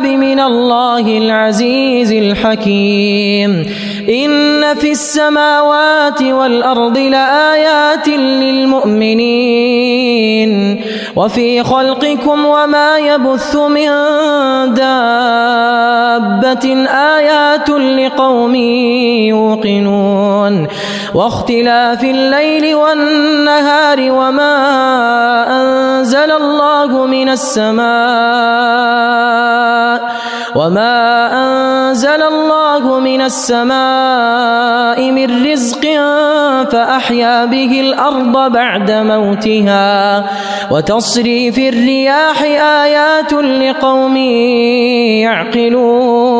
الكتاب من الله العزيز الحكيم. إن في السماوات والأرض لآيات للمؤمنين. وفي خلقكم وما يبث من دابة آيات لقوم يوقنون. واختلاف الليل والنهار وما أنزل الله من السماء وما أنزل الله من السماء من رزق فأحيا به الأرض بعد موتها وتصريف الرياح آيات لقوم يعقلون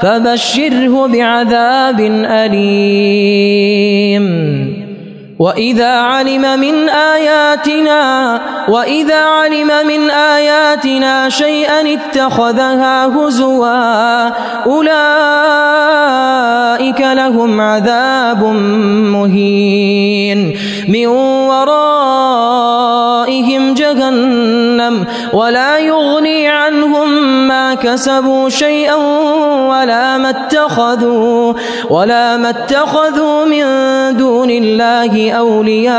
فبشره بعذاب أليم. وإذا علم من آياتنا وإذا علم من آياتنا شيئا اتخذها هزوا أولئك لهم عذاب مهين. من ورائهم جهنم ولا يغني كسبوا شيئا ولا ما اتخذوا ولا ما اتخذوا من دون الله أولياء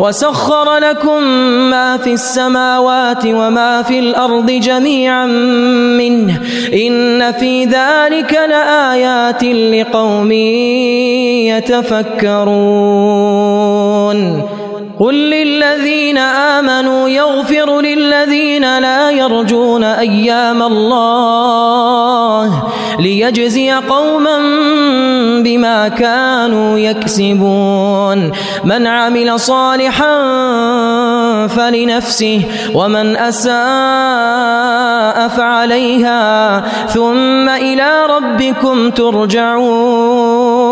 وسخر لكم ما في السماوات وما في الأرض جميعا منه. إن في ذلك لآيات لقوم يتفكرون. قل للذين آمنوا يغفر للذين لا يرجون أيام الله. ليجزي قوما بما كانوا يكسبون. من عمل صالحا فلنفسه ومن أساء فعليها ثم إلى ربكم ترجعون.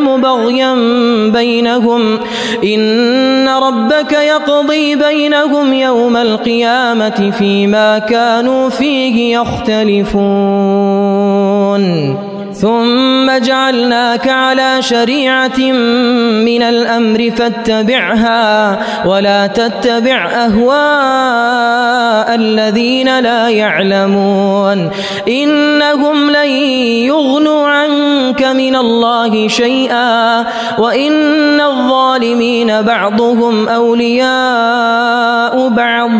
بغيا بينهم. إن ربك يقضي بينهم يوم القيامة فيما كانوا فيه يختلفون. ثم جعلناك على شريعة من الأمر فاتبعها ولا تتبع أهواء الذين لا يعلمون. إنهم لن يغنوا عنك من الله شيئا وإن الظالمين بعضهم أولياء بعض.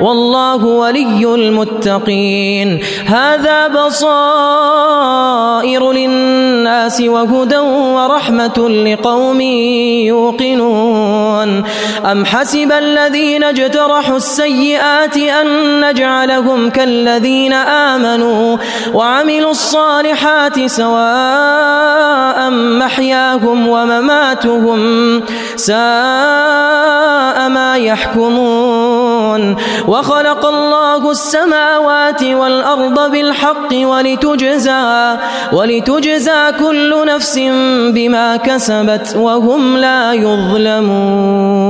والله ولي المتقين. هذا بصائر خير للناس وهدى ورحمة لقوم يوقنون. أم حسب الذين اجترحوا السيئات أن نجعلهم كالذين آمنوا وعملوا الصالحات سواء محياهم ومماتهم ساء ما يحكمون. يعلمون. وخلق الله السماوات والأرض بالحق ولتجزى ولتجزى كل نفس بما كسبت وهم لا يظلمون.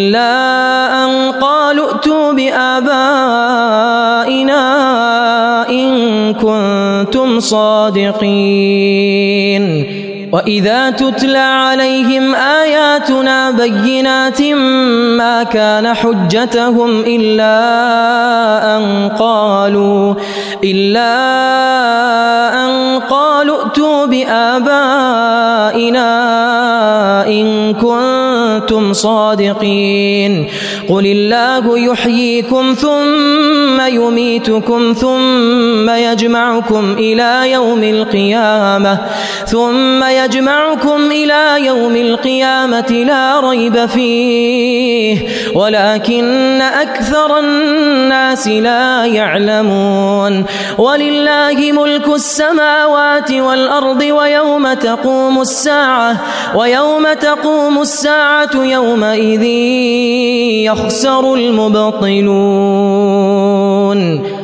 أن قالوا ائتوا بآبائنا إن كنتم صادقين. وإذا تتلى عليهم آياتنا بينات ما كان حجتهم إلا أن قالوا إلا أن قالوا ائتوا بآبائنا إن كنتم صادقين. قل الله يحييكم ثم يميتكم ثم يجمعكم إلى يوم القيامة. ثم يجمعكم إلى يوم القيامة لا ريب فيه. ولكن أكثر الناس لا يعلمون. ولله ملك السماوات والأرض ويوم تقوم الساعة ويوم تقوم الساعة يومئذ يخسر المبطلون.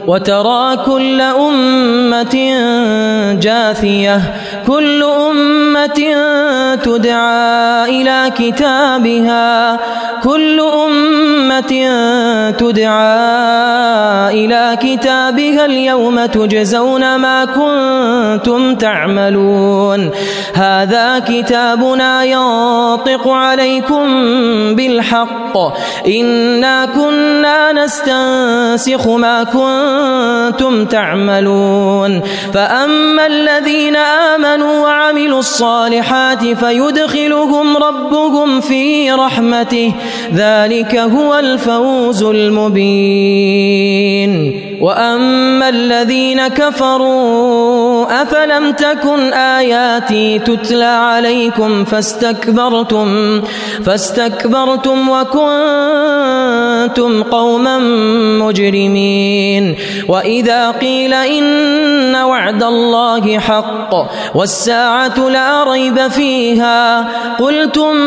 وترى كل أمة جاثية كل أمة تدعى إلى كتابها كل أمة تدعى إلى كتابها اليوم تجزون ما كنتم تعملون. هذا كتابنا ينطق عليكم بالحق. إنا كنا نستنسخ ما كنتم تعملون. فأما الذين آمنوا وعملوا الصالحات فيدخلهم ربهم في رحمته. ذلك هو الفوز المبين. وأما الذين كفروا أفلم تكن آياتي تتلى عليكم فاستكبرتم فاستكبرتم وكنتم قوما مجرمين. وإذا قيل إن وعد الله حق والساعة لا ريب فيها قلتم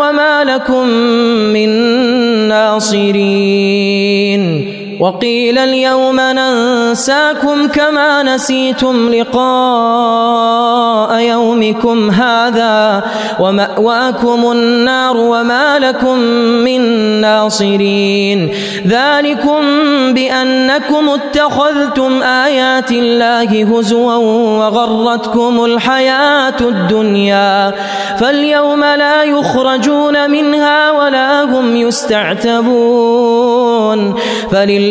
لكم من ناصرين. وقيل اليوم ننساكم كما نسيتم لقاء يومكم هذا ومأواكم النار وما لكم من ناصرين. ذلكم بأنكم اتخذتم آيات الله هزوا وغرتكم الحياة الدنيا. فاليوم لا يخرجون منها ولا هم يستعتبون. فلله